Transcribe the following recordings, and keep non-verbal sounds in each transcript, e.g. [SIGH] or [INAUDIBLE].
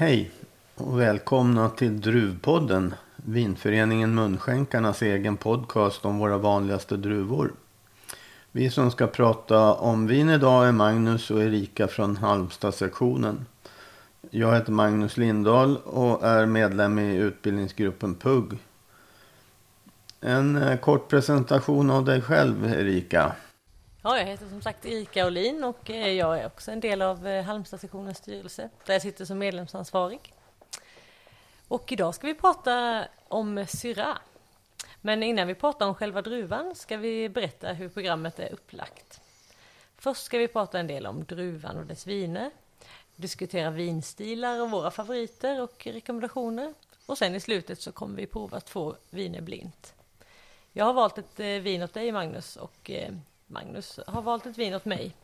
Hej och välkomna till Druvpodden. Vinföreningen Munskänkarnas egen podcast om våra vanligaste druvor. Vi som ska prata om vin idag är Magnus och Erika från Halmstad-sektionen. Jag heter Magnus Lindahl och är medlem i utbildningsgruppen PUG. En eh, kort presentation av dig själv Erika. Ja, jag heter som sagt Erika Olin och eh, jag är också en del av eh, Halmstadsektionens styrelse där jag sitter som medlemsansvarig. Och idag ska vi prata om Syrah. Men innan vi pratar om själva druvan ska vi berätta hur programmet är upplagt. Först ska vi prata en del om druvan och dess viner, diskutera vinstilar och våra favoriter och rekommendationer. Och sen i slutet så kommer vi prova två viner blint. Jag har valt ett eh, vin åt dig Magnus och Magnus har valt ett vin åt mig.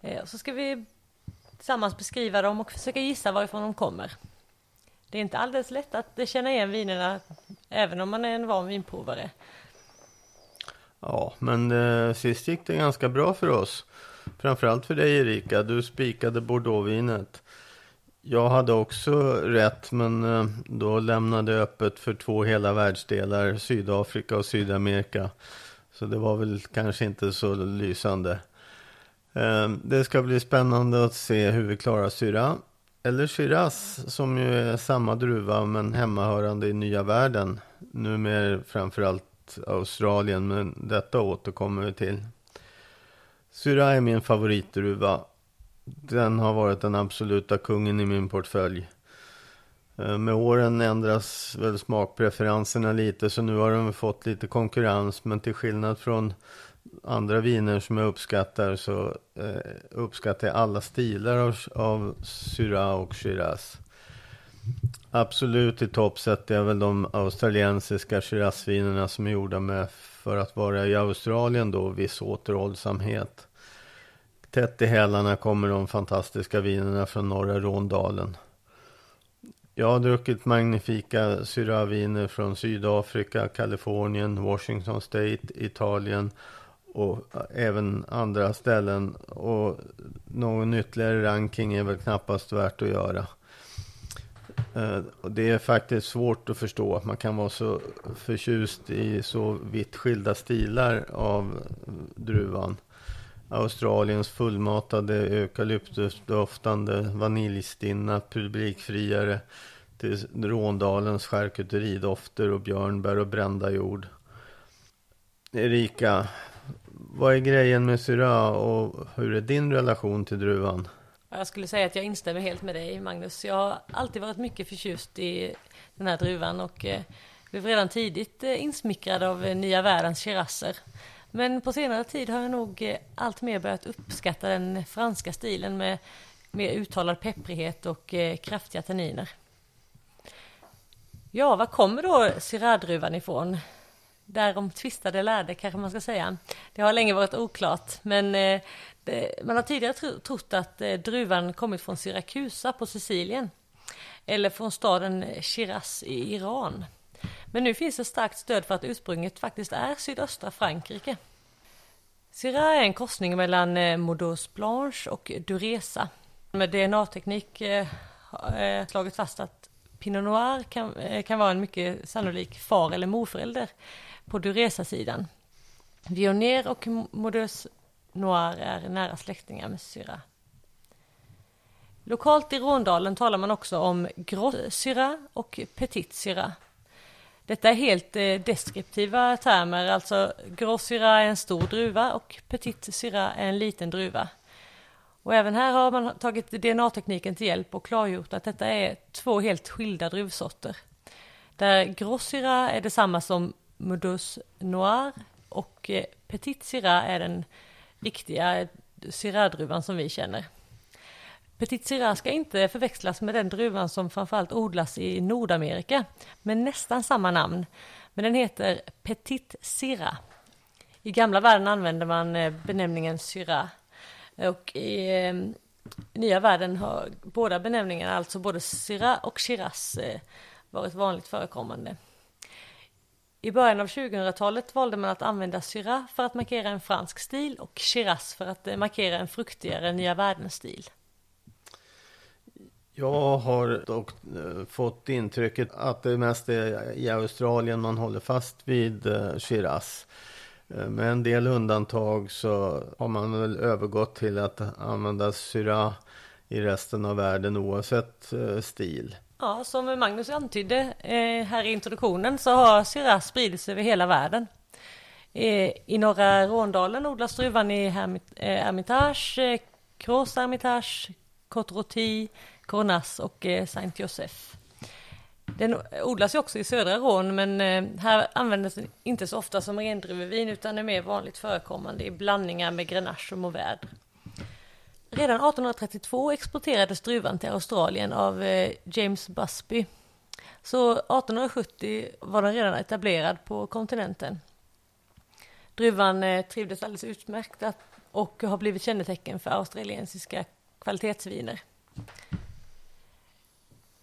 Eh, så ska vi tillsammans beskriva dem och försöka gissa varifrån de kommer. Det är inte alldeles lätt att eh, känna igen vinerna även om man är en van vinprovare. Ja, men eh, sist gick det ganska bra för oss. Framförallt för dig Erika, du spikade bordeauxvinet. Jag hade också rätt, men eh, då lämnade jag öppet för två hela världsdelar, Sydafrika och Sydamerika. Så det var väl kanske inte så lysande. Ehm, det ska bli spännande att se hur vi klarar Syra. Eller Shiraz som ju är samma druva men hemmahörande i nya världen. Numera framförallt Australien men detta återkommer vi till. Syra är min favoritdruva. Den har varit den absoluta kungen i min portfölj. Eh, med åren ändras väl smakpreferenserna lite så nu har de fått lite konkurrens men till skillnad från andra viner som jag uppskattar så eh, uppskattar jag alla stilar av, av Syrah och Shiraz. Absolut i topp sätter jag väl de australiensiska Shirazvinerna som är gjorda med för att vara i Australien då viss återhållsamhet. Tätt i hälarna kommer de fantastiska vinerna från norra Råndalen. Jag har druckit magnifika syraviner från Sydafrika, Kalifornien, Washington State, Italien och även andra ställen. Och någon ytterligare ranking är väl knappast värt att göra. Eh, det är faktiskt svårt att förstå att man kan vara så förtjust i så vitt skilda stilar av druvan. Australiens fullmatade eukalyptusdoftande vaniljstinna publikfriare till Råndalens charkuteridofter och björnbär och brända jord. Erika, vad är grejen med Syrah och hur är din relation till druvan? Jag skulle säga att jag instämmer helt med dig Magnus. Jag har alltid varit mycket förtjust i den här druvan och eh, blev redan tidigt eh, insmickrad av eh, nya världens kirasser. Men på senare tid har jag nog eh, allt mer börjat uppskatta den franska stilen med mer uttalad pepprighet och eh, kraftiga tanniner. Ja, var kommer då Syrah-druvan ifrån? Därom tvistade lärde kanske man ska säga. Det har länge varit oklart, men eh, det, man har tidigare tro, trott att druvan kommit från Syrakusa på Sicilien eller från staden Shiraz i Iran. Men nu finns det starkt stöd för att ursprunget faktiskt är sydöstra Frankrike. Syrah är en korsning mellan eh, Modos Blanche och Duresa. Med DNA-teknik har eh, eh, slagit fast att Pinot Noir kan, eh, kan vara en mycket sannolik far eller morförälder på Duresa-sidan. Viognier och Modus Noir är nära släktingar med Syrah. Lokalt i Råndalen talar man också om Gros Syrah och Petit Syrah. Detta är helt eh, deskriptiva termer, alltså Gros Syrah är en stor druva och Petit Syrah är en liten druva. Och även här har man tagit DNA-tekniken till hjälp och klargjort att detta är två helt skilda druvsorter. Där Gros Syrah är detsamma som Modus Noir och eh, Petit Syrah är den riktiga Syrah-druvan som vi känner. Petit Syrah ska inte förväxlas med den druvan som framförallt odlas i Nordamerika med nästan samma namn. Men den heter Petit Syrah. I gamla världen använde man eh, benämningen Syrah. Och i eh, nya världen har båda benämningarna, alltså både Syrah och Shiraz, eh, varit vanligt förekommande. I början av 2000-talet valde man att använda Syrah för att markera en fransk stil och Shiraz för att markera en fruktigare nya världens stil. Jag har dock eh, fått intrycket att det mest är i Australien man håller fast vid eh, Shiraz. Eh, med en del undantag så har man väl övergått till att använda Syrah i resten av världen oavsett stil. Ja, som Magnus antydde här i introduktionen så har Syrah spridits över hela världen. I norra Råndalen odlas druvan i Hermitage, Cross Hermitage, Cotroti, Cornas och eh, Saint Joseph. Den odlas ju också i södra Rån men eh, här används den inte så ofta som rendruvevin utan är mer vanligt förekommande i blandningar med Grenache och Mourvèdre. Redan 1832 exporterades druvan till Australien av eh, James Busby. Så 1870 var den redan etablerad på kontinenten. Druvan trivdes alldeles utmärkt och har blivit kännetecken för australiensiska kvalitetsviner.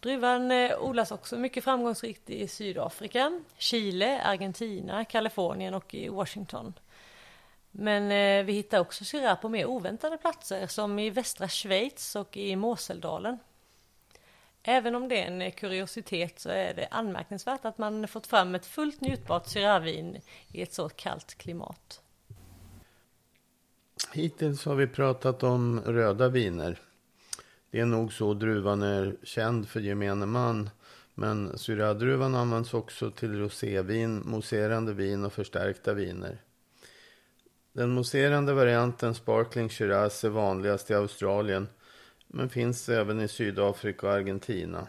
Druvan eh, odlas också mycket framgångsrikt i Sydafrika, Chile, Argentina, Kalifornien och i Washington. Men eh, vi hittar också Syrah på mer oväntade platser som i västra Schweiz och i Moseldalen. Även om det är en kuriositet så är det anmärkningsvärt att man fått fram ett fullt njutbart Syrahvin i ett så kallt klimat. Hittills har vi pratat om röda viner. Det är nog så druvan är känd för gemene man. Men syradruvan används också till rosévin, mousserande vin och förstärkta viner. Den mousserande varianten Sparkling Shiraz är vanligast i Australien men finns även i Sydafrika och Argentina.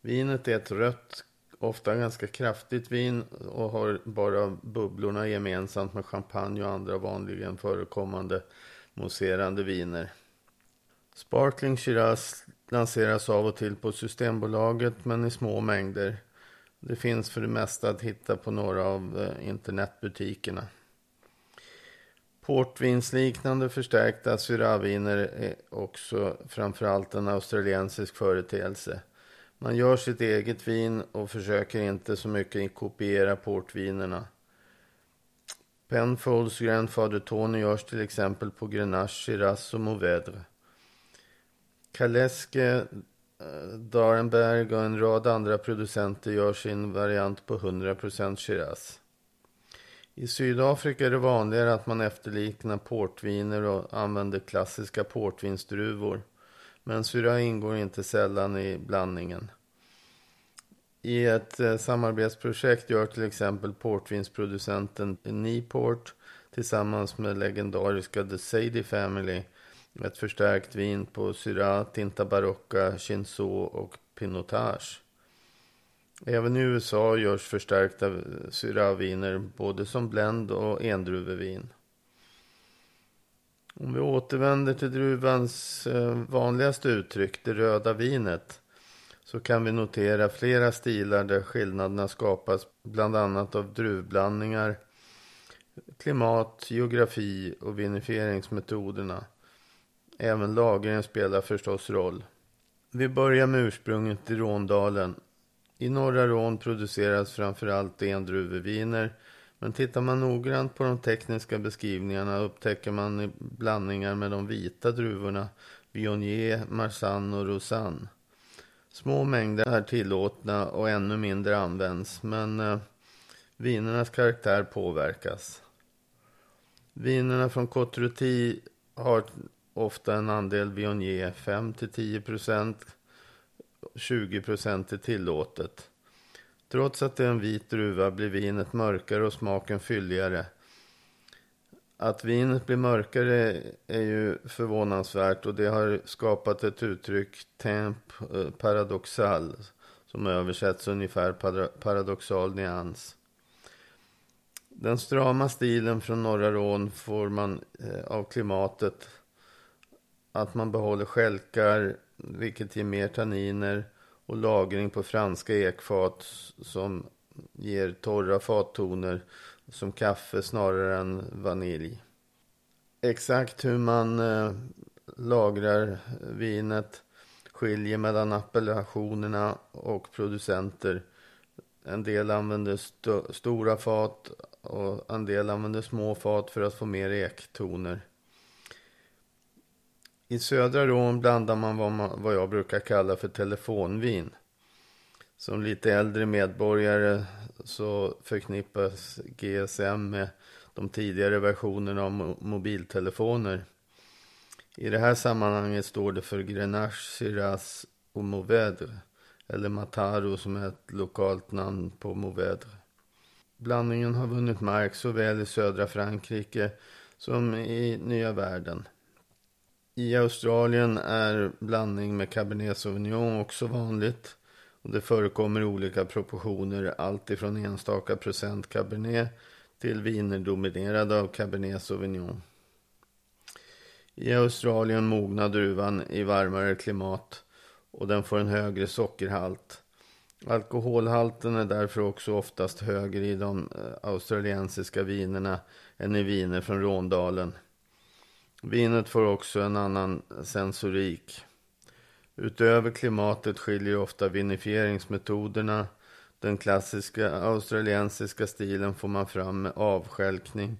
Vinet är ett rött, ofta ganska kraftigt vin och har bara bubblorna gemensamt med champagne och andra vanligen förekommande mousserande viner. Sparkling Shiraz lanseras av och till på Systembolaget men i små mängder. Det finns för det mesta att hitta på några av eh, internetbutikerna. Portvinsliknande förstärkta syraviner är också framförallt en australiensisk företeelse. Man gör sitt eget vin och försöker inte så mycket kopiera portvinerna. Penfolds Grandfather Tony görs till exempel på Grenache, Shiraz och Mourvèdre. Kaleske, eh, Darenberg och en rad andra producenter gör sin variant på 100% Shiraz. I Sydafrika är det vanligare att man efterliknar portviner och använder klassiska portvinsdruvor. Men syra ingår inte sällan i blandningen. I ett eh, samarbetsprojekt gör till exempel portvinsproducenten Niport tillsammans med legendariska The Sadie Family ett förstärkt vin på Syrah, Tinta Barocca, chinso och Pinotage. Även i USA görs förstärkta Syrah-viner både som blend och endruvevin. Om vi återvänder till druvans eh, vanligaste uttryck, det röda vinet, så kan vi notera flera stilar där skillnaderna skapas bland annat av druvblandningar, klimat, geografi och vinifieringsmetoderna. Även lagringen spelar förstås roll. Vi börjar med ursprunget i Råndalen. I norra Rån produceras framförallt endruveviner. Men tittar man noggrant på de tekniska beskrivningarna upptäcker man blandningar med de vita druvorna Viognier, Marsanne och Rosanne. Små mängder är tillåtna och ännu mindre används, men eh, vinernas karaktär påverkas. Vinerna från Cotruti har ofta en andel Viognier, 5-10 procent. 20 procent är tillåtet. Trots att det är en vit druva blir vinet mörkare och smaken fylligare. Att vinet blir mörkare är ju förvånansvärt och det har skapat ett uttryck temp eh, paradoxal som översätts ungefär paradoxal nyans. Den strama stilen från norra Rån får man eh, av klimatet att man behåller skälkar, vilket ger mer tanniner och lagring på franska ekfat som ger torra fattoner som kaffe snarare än vanilj. Exakt hur man eh, lagrar vinet skiljer mellan appellationerna och producenter. En del använder st stora fat och en del använder små fat för att få mer ektoner. I södra Rom blandar man vad, man vad jag brukar kalla för telefonvin. Som lite äldre medborgare så förknippas GSM med de tidigare versionerna av mobiltelefoner. I det här sammanhanget står det för Grenache, Shiraz och Mouvedre. Eller Mataro som är ett lokalt namn på Mouvedre. Blandningen har vunnit mark såväl i södra Frankrike som i nya världen. I Australien är blandning med Cabernet Sauvignon också vanligt. Och det förekommer olika proportioner, allt ifrån enstaka procent Cabernet till viner dominerade av Cabernet Sauvignon. I Australien mognar druvan i varmare klimat och den får en högre sockerhalt. Alkoholhalten är därför också oftast högre i de eh, australiensiska vinerna än i viner från Råndalen. Vinet får också en annan sensorik. Utöver klimatet skiljer ofta vinifieringsmetoderna. Den klassiska australiensiska stilen får man fram med avskälkning,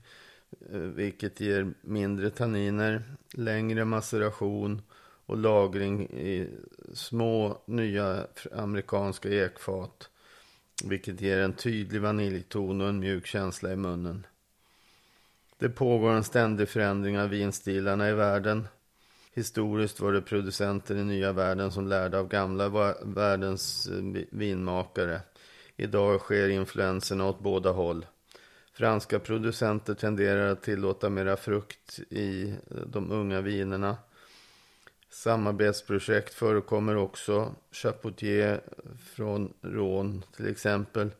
eh, vilket ger mindre tanniner, längre maceration och lagring i små nya amerikanska ekfat, vilket ger en tydlig vaniljton och en mjuk känsla i munnen. Det pågår en ständig förändring av vinstilarna i världen. Historiskt var det producenter i nya världen som lärde av gamla världens eh, vinmakare. Idag sker influenserna åt båda håll. Franska producenter tenderar att tillåta mera frukt i eh, de unga vinerna. Samarbetsprojekt förekommer också. Chapoutier från Rhône till exempel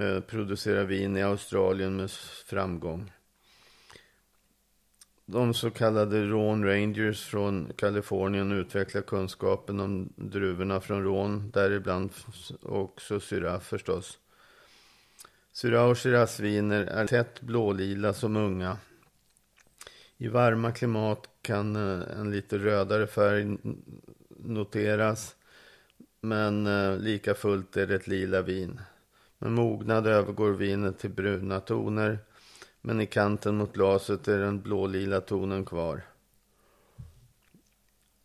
eh, producerar vin i Australien med framgång. De så kallade Rån Rangers från Kalifornien utvecklar kunskapen om druvorna från Rån, däribland också Syrah förstås. Syrah och Shirazviner är tätt blålila som unga. I varma klimat kan eh, en lite rödare färg noteras, men eh, lika fullt är det ett lila vin. Med mognad övergår vinet till bruna toner men i kanten mot glaset är den blålila tonen kvar.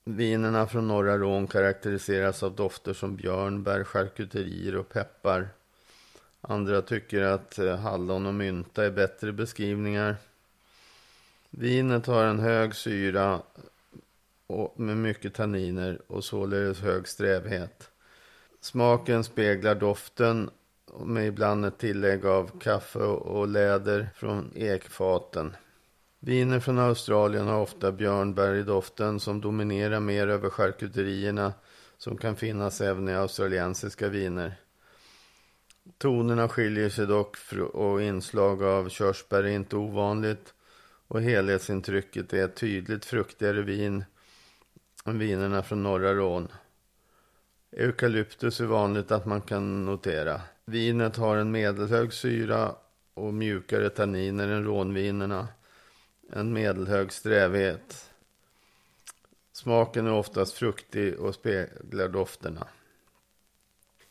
Vinerna från norra Rån karaktäriseras av dofter som björnbär, charkuterier och peppar. Andra tycker att eh, hallon och mynta är bättre beskrivningar. Vinet har en hög syra med mycket tanniner och således hög strävhet. Smaken speglar doften med ibland ett tillägg av kaffe och läder från ekfaten. Viner från Australien har ofta björnbär i doften som dominerar mer över charkuterierna som kan finnas även i australiensiska viner. Tonerna skiljer sig dock och inslag av körsbär är inte ovanligt och helhetsintrycket är ett tydligt fruktigare vin än vinerna från norra Rån. Eukalyptus är vanligt att man kan notera. Vinet har en medelhög syra och mjukare tanniner än rånvinerna. En medelhög strävhet. Smaken är oftast fruktig och speglar dofterna.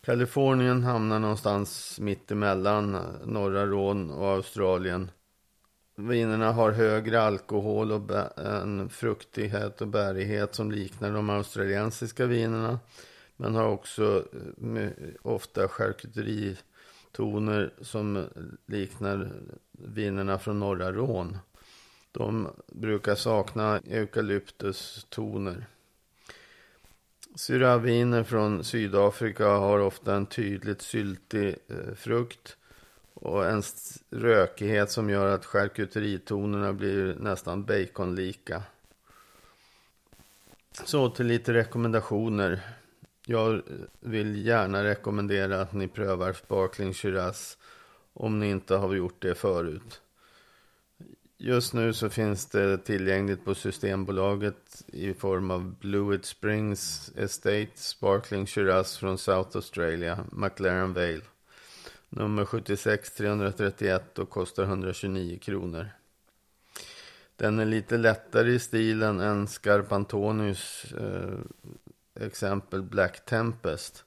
Kalifornien hamnar någonstans mitt emellan norra Rån och Australien. Vinerna har högre alkohol och en fruktighet och bärighet som liknar de australiensiska vinerna. Men har också eh, ofta charkuteritoner som liknar vinerna från norra Rån. De brukar sakna eukalyptustoner. Syraviner från Sydafrika har ofta en tydligt syltig eh, frukt och en rökighet som gör att charkuteritonerna blir nästan baconlika. Så till lite rekommendationer. Jag vill gärna rekommendera att ni prövar Sparkling Shiraz om ni inte har gjort det förut. Just nu så finns det tillgängligt på Systembolaget i form av Blewett Springs Estate Sparkling Shiraz från South Australia, McLaren Vale. Nummer 76 331 och kostar 129 kronor. Den är lite lättare i stilen än Scarpantonius eh, exempel Black Tempest.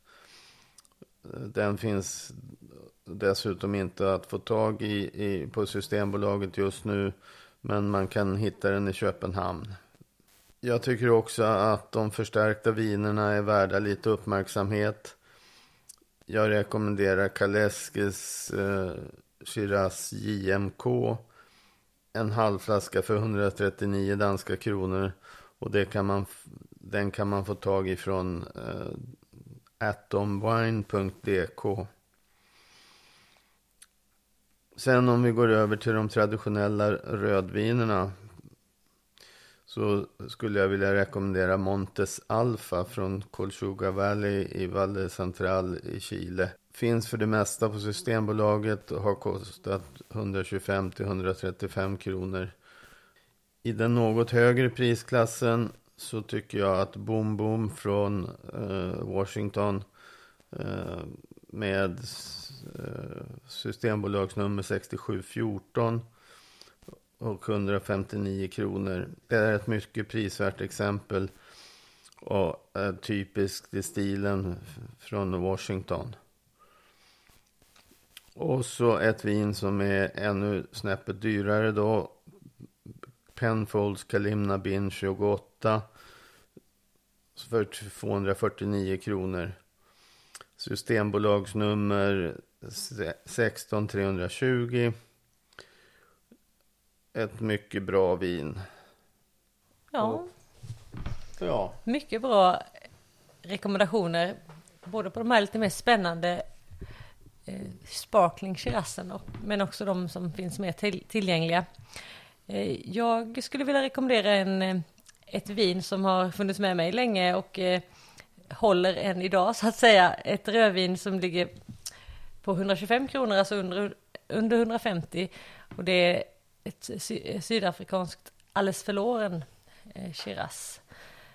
Den finns dessutom inte att få tag i, i, på Systembolaget just nu. Men man kan hitta den i Köpenhamn. Jag tycker också att de förstärkta vinerna är värda lite uppmärksamhet. Jag rekommenderar Kaleskis eh, Shiraz JMK. En halv flaska för 139 danska kronor. Och det kan man, den kan man få tag i från eh, atomwine.dk. Sen om vi går över till de traditionella rödvinerna så skulle jag vilja rekommendera Montes Alfa från Colchuga Valley i Valle Central i Chile. Finns för det mesta på Systembolaget och har kostat 125-135 kronor. I den något högre prisklassen så tycker jag att Boom Boom från eh, Washington eh, med eh, systembolagsnummer 6714 och 159 kronor. Det är ett mycket prisvärt exempel och eh, typiskt i stilen från Washington. Och så ett vin som är ännu snäppet dyrare då. Penfolds Kalimna Bin 28 för 249 kronor. Systembolagsnummer 16320 ett mycket bra vin. Ja, Ja, mycket bra rekommendationer. Både på de här lite mer spännande eh, sparkling men också de som finns mer till, tillgängliga. Eh, jag skulle vilja rekommendera en, eh, ett vin som har funnits med mig länge och eh, håller än idag så att säga. Ett rödvin som ligger på 125 kronor, alltså under, under 150. Och det är ett sy eh, sydafrikanskt Alles förloren eh, Shiraz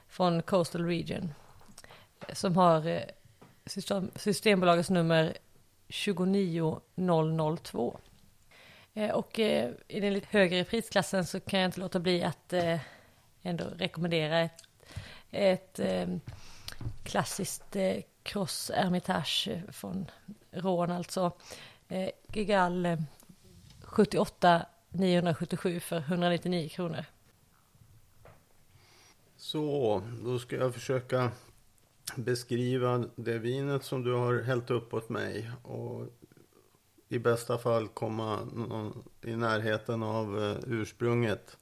från Coastal Region som har eh, system, Systembolagets nummer 29002. Eh, och eh, i den lite högre prisklassen så kan jag inte låta bli att eh, ändå rekommendera ett, ett klassiskt Cross Hermitage från Rån alltså. Gigal 78 977 för 199 kronor. så då ska jag försöka beskriva det vinet som du har hällt upp åt mig. Och i bästa fall komma i närheten av eh, ursprunget.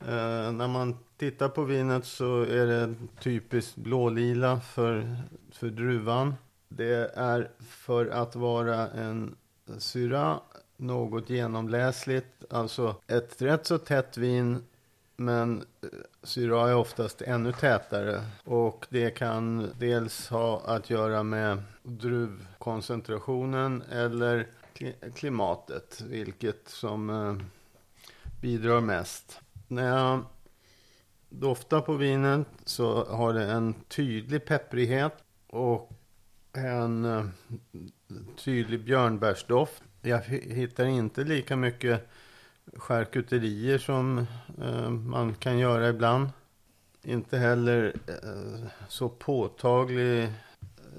Eh, när man tittar på vinet så är det typiskt blålila för, för druvan. Det är för att vara en syra något genomläsligt. Alltså ett rätt så tätt vin men eh, Syra är oftast ännu tätare och det kan dels ha att göra med druvkoncentrationen eller klimatet, vilket som eh, bidrar mest. När jag doftar på vinet så har det en tydlig pepprighet och en eh, tydlig björnbärsdoft. Jag hittar inte lika mycket charkuterier som eh, man kan göra ibland. Inte heller eh, så påtaglig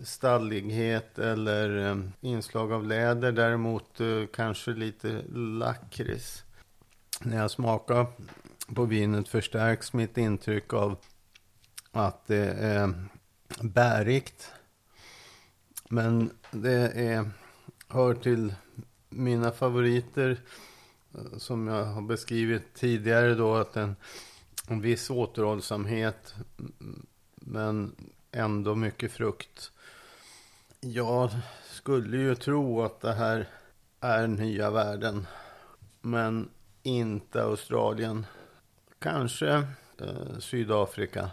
stallighet eller eh, inslag av läder. Däremot eh, kanske lite lakrits. När jag smakar på vinet förstärks mitt intryck av att det är bärigt. Men det är, hör till mina favoriter Eh, som jag har beskrivit tidigare då att en, en viss återhållsamhet men ändå mycket frukt. Jag skulle ju tro att det här är nya världen men inte Australien. Kanske eh, Sydafrika.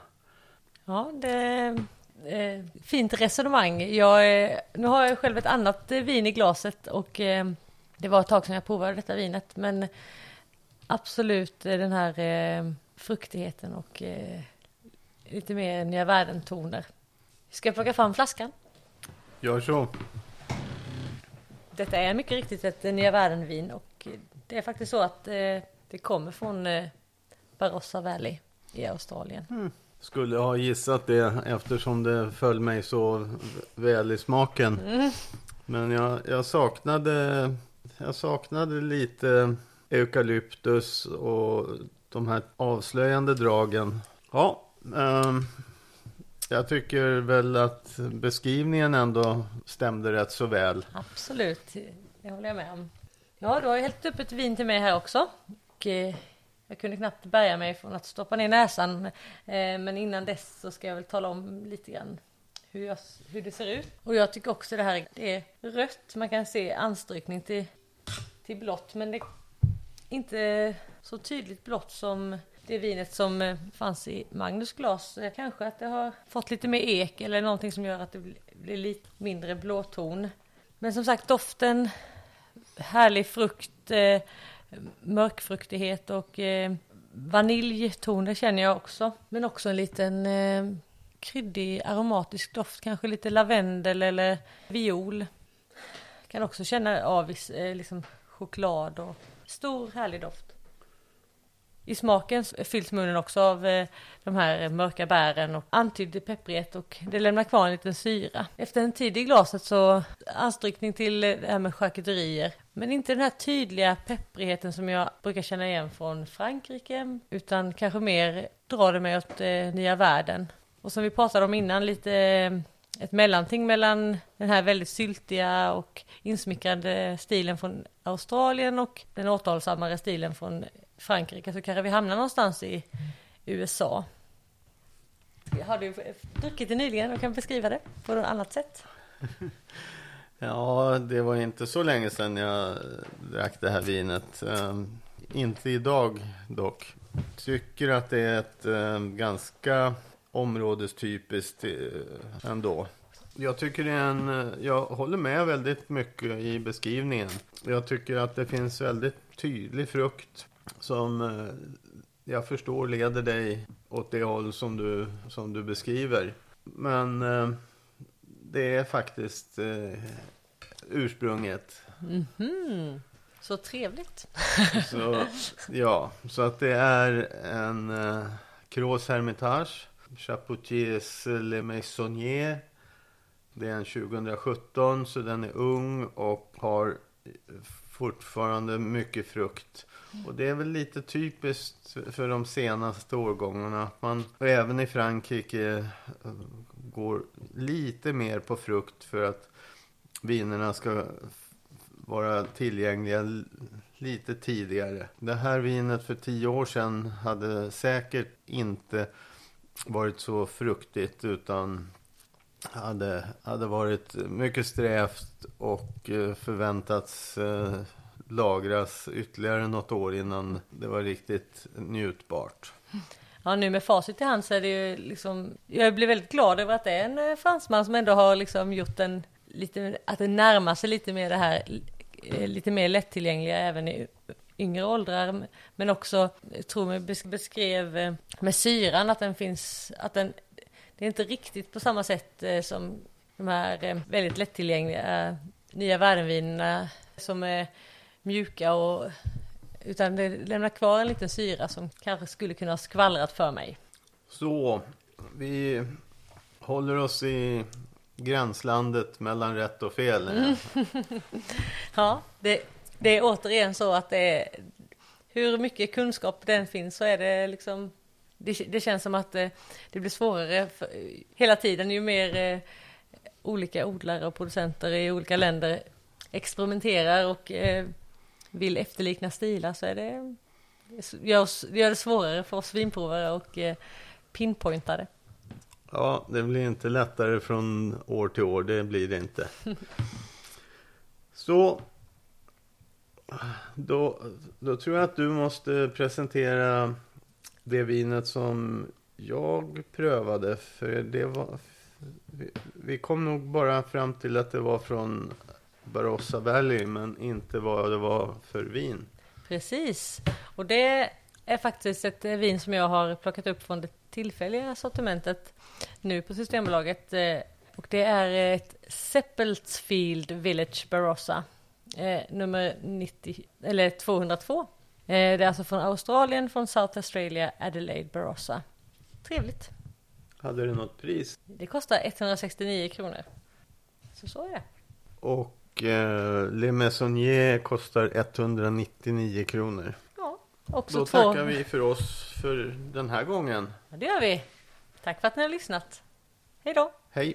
Ja, det är eh, fint resonemang. Jag, eh, nu har jag själv ett annat eh, vin i glaset och eh, det var ett tag sedan jag provade detta vinet. Men absolut eh, den här eh, fruktigheten och eh, lite mer nya världen-toner. Ska jag plocka fram flaskan? Gör så. Detta är mycket riktigt ett eh, nya världen-vin och eh, det är faktiskt så att eh, det kommer från eh, Barossa Valley i Australien. Skulle ha gissat det eftersom det föll mig så väl i smaken. Men jag, jag, saknade, jag saknade lite eukalyptus och de här avslöjande dragen. Ja, ehm, jag tycker väl att beskrivningen ändå stämde rätt så väl. Absolut, det håller jag med om. Ja, du har ju hällt upp ett vin till mig här också. Och, eh, jag kunde knappt bärga mig från att stoppa ner näsan. Eh, men innan dess så ska jag väl tala om lite grann hur, jag, hur det ser ut. Och jag tycker också det här det är rött. Man kan se anstrykning till, till blått. Men det är inte så tydligt blått som det vinet som eh, fanns i Magnus glas. Kanske att det har fått lite mer ek eller någonting som gör att det blir lite mindre blåton. Men som sagt doften, härlig frukt, eh, mörkfruktighet och eh, vaniljtoner känner jag också. Men också en liten kryddig aromatisk doft, kanske lite lavendel eller viol. Kan också känna av eh, liksom choklad och stor härlig doft. I smaken fylls munnen också av eh, de här mörka bären och antydd pepprighet och det lämnar kvar en liten syra. Efter en tid i glaset så anstrykning till eh, det här med charkuterier. Men inte den här tydliga pepprigheten som jag brukar känna igen från Frankrike utan kanske mer drar det mig åt eh, nya världen. Och som vi pratade om innan lite eh, ett mellanting mellan den här väldigt syltiga och insmickrande stilen från Australien och den återhållsammare stilen från Frankrike så kanske vi hamnar någonstans i USA. Har du druckit det nyligen och kan beskriva det på något annat sätt? [LAUGHS] Ja, det var inte så länge sedan jag drack det här vinet. Um, inte idag dock. Tycker att det är ett um, ganska områdestypiskt uh, ändå. Jag tycker det är en, eh, jag håller med väldigt mycket i beskrivningen. Jag tycker att det finns väldigt tydlig frukt som eh, jag förstår leder dig åt det håll som du, som du beskriver. Men eh, det är faktiskt eh, ursprunget. Mm -hmm. Så trevligt. så, ja, så att det är en eh, Hermitage, Chapoutiers Le Maisonnier. Det är en 2017 så den är ung och har fortfarande mycket frukt. Och det är väl lite typiskt för de senaste årgångarna. Att man även i Frankrike går lite mer på frukt för att vinerna ska vara tillgängliga lite tidigare. Det här vinet för tio år sedan hade säkert inte varit så fruktigt utan hade, hade varit mycket strävt och eh, förväntats eh, lagras ytterligare något år innan det var riktigt njutbart. Ja, nu med facit i hand så är det ju liksom, jag blir väldigt glad över att det är en eh, fransman som ändå har liksom gjort en, lite, att det närmar sig lite mer det här, eh, lite mer lättillgängliga även i yngre åldrar. Men också, jag tror mig beskrev eh, med syran att den finns, att den, det är inte riktigt på samma sätt som de här väldigt lättillgängliga nya värdenvinerna som är mjuka och utan det lämnar kvar en liten syra som kanske skulle kunna ha skvallrat för mig. Så, vi håller oss i gränslandet mellan rätt och fel. [LAUGHS] Ja, det, det, är återigen så att det är hur mycket kunskap den finns så är det liksom det, det känns som att det, det blir svårare för, hela tiden ju mer eh, olika odlare och producenter i olika länder experimenterar och eh, vill efterlikna stilar så är det, gör, gör det svårare för oss vinprovare och eh, pinpointa det. Ja, det blir inte lättare från år till år, det blir det inte. [LAUGHS] Så då, då tror jag att du måste presentera det vinet som jag prövade. För det var, vi, vi kom nog bara fram till att det var från Barossa Valley men inte vad det var för vin. Precis, och det är faktiskt ett eh, vin som jag har plockat upp från det tillfälliga sortimentet nu på Systembolaget. Eh, och det är ett Seppeltsfield Village Barossa, eh, nummer 90, eller 202. Eh, det är alltså från Australien, från South Australia, Adelaide Barossa. Trevligt. Hade det något pris? Det kostar 169 kronor. Så så är det. Och eh, Le Maisonnier kostar 199 kronor. Ja, Också Då två. tackar vi för oss för den här gången. Ja, det gör vi. Tack för att ni har lyssnat. Hej då! Hej!